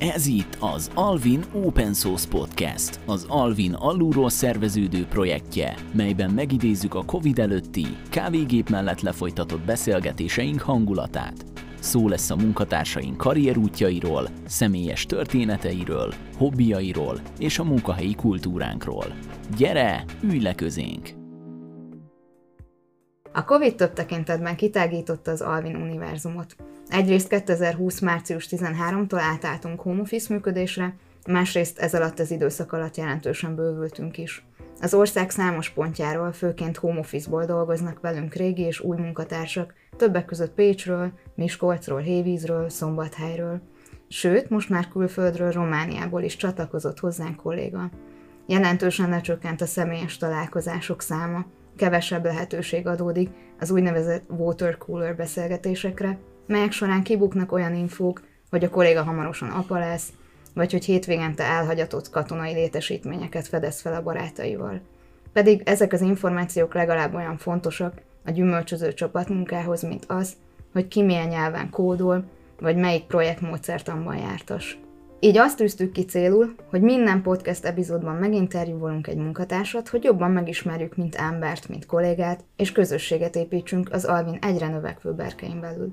Ez itt az Alvin Open Source Podcast, az Alvin alulról szerveződő projektje, melyben megidézzük a Covid előtti, kávégép mellett lefolytatott beszélgetéseink hangulatát. Szó lesz a munkatársaink karrierútjairól, személyes történeteiről, hobbiairól és a munkahelyi kultúránkról. Gyere, ülj le közénk! A Covid több tekintetben kitágította az Alvin univerzumot. Egyrészt 2020. március 13-tól átálltunk home office működésre, másrészt ez alatt az időszak alatt jelentősen bővültünk is. Az ország számos pontjáról, főként home office-ból dolgoznak velünk régi és új munkatársak, többek között Pécsről, Miskolcról, Hévízről, Szombathelyről. Sőt, most már külföldről, Romániából is csatlakozott hozzánk kolléga. Jelentősen lecsökkent a személyes találkozások száma, kevesebb lehetőség adódik az úgynevezett water cooler beszélgetésekre, melyek során kibuknak olyan infók, hogy a kolléga hamarosan apa lesz, vagy hogy hétvégente elhagyatott katonai létesítményeket fedez fel a barátaival. Pedig ezek az információk legalább olyan fontosak a gyümölcsöző csapatmunkához, mint az, hogy ki milyen nyelven kódol, vagy melyik projektmódszertanban jártas. Így azt tűztük ki célul, hogy minden podcast epizódban meginterjúvolunk egy munkatársat, hogy jobban megismerjük, mint embert, mint kollégát, és közösséget építsünk az Alvin egyre növekvő berkein belül.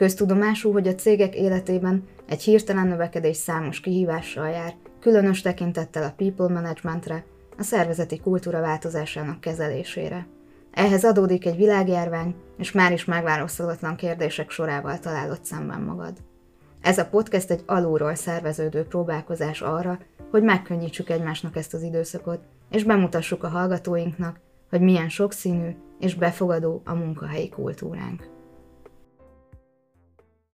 Köztudomású, hogy a cégek életében egy hirtelen növekedés számos kihívással jár, különös tekintettel a people managementre, a szervezeti kultúra változásának kezelésére. Ehhez adódik egy világjárvány, és már is megválaszolatlan kérdések sorával találod szemben magad. Ez a podcast egy alulról szerveződő próbálkozás arra, hogy megkönnyítsük egymásnak ezt az időszakot, és bemutassuk a hallgatóinknak, hogy milyen sokszínű és befogadó a munkahelyi kultúránk.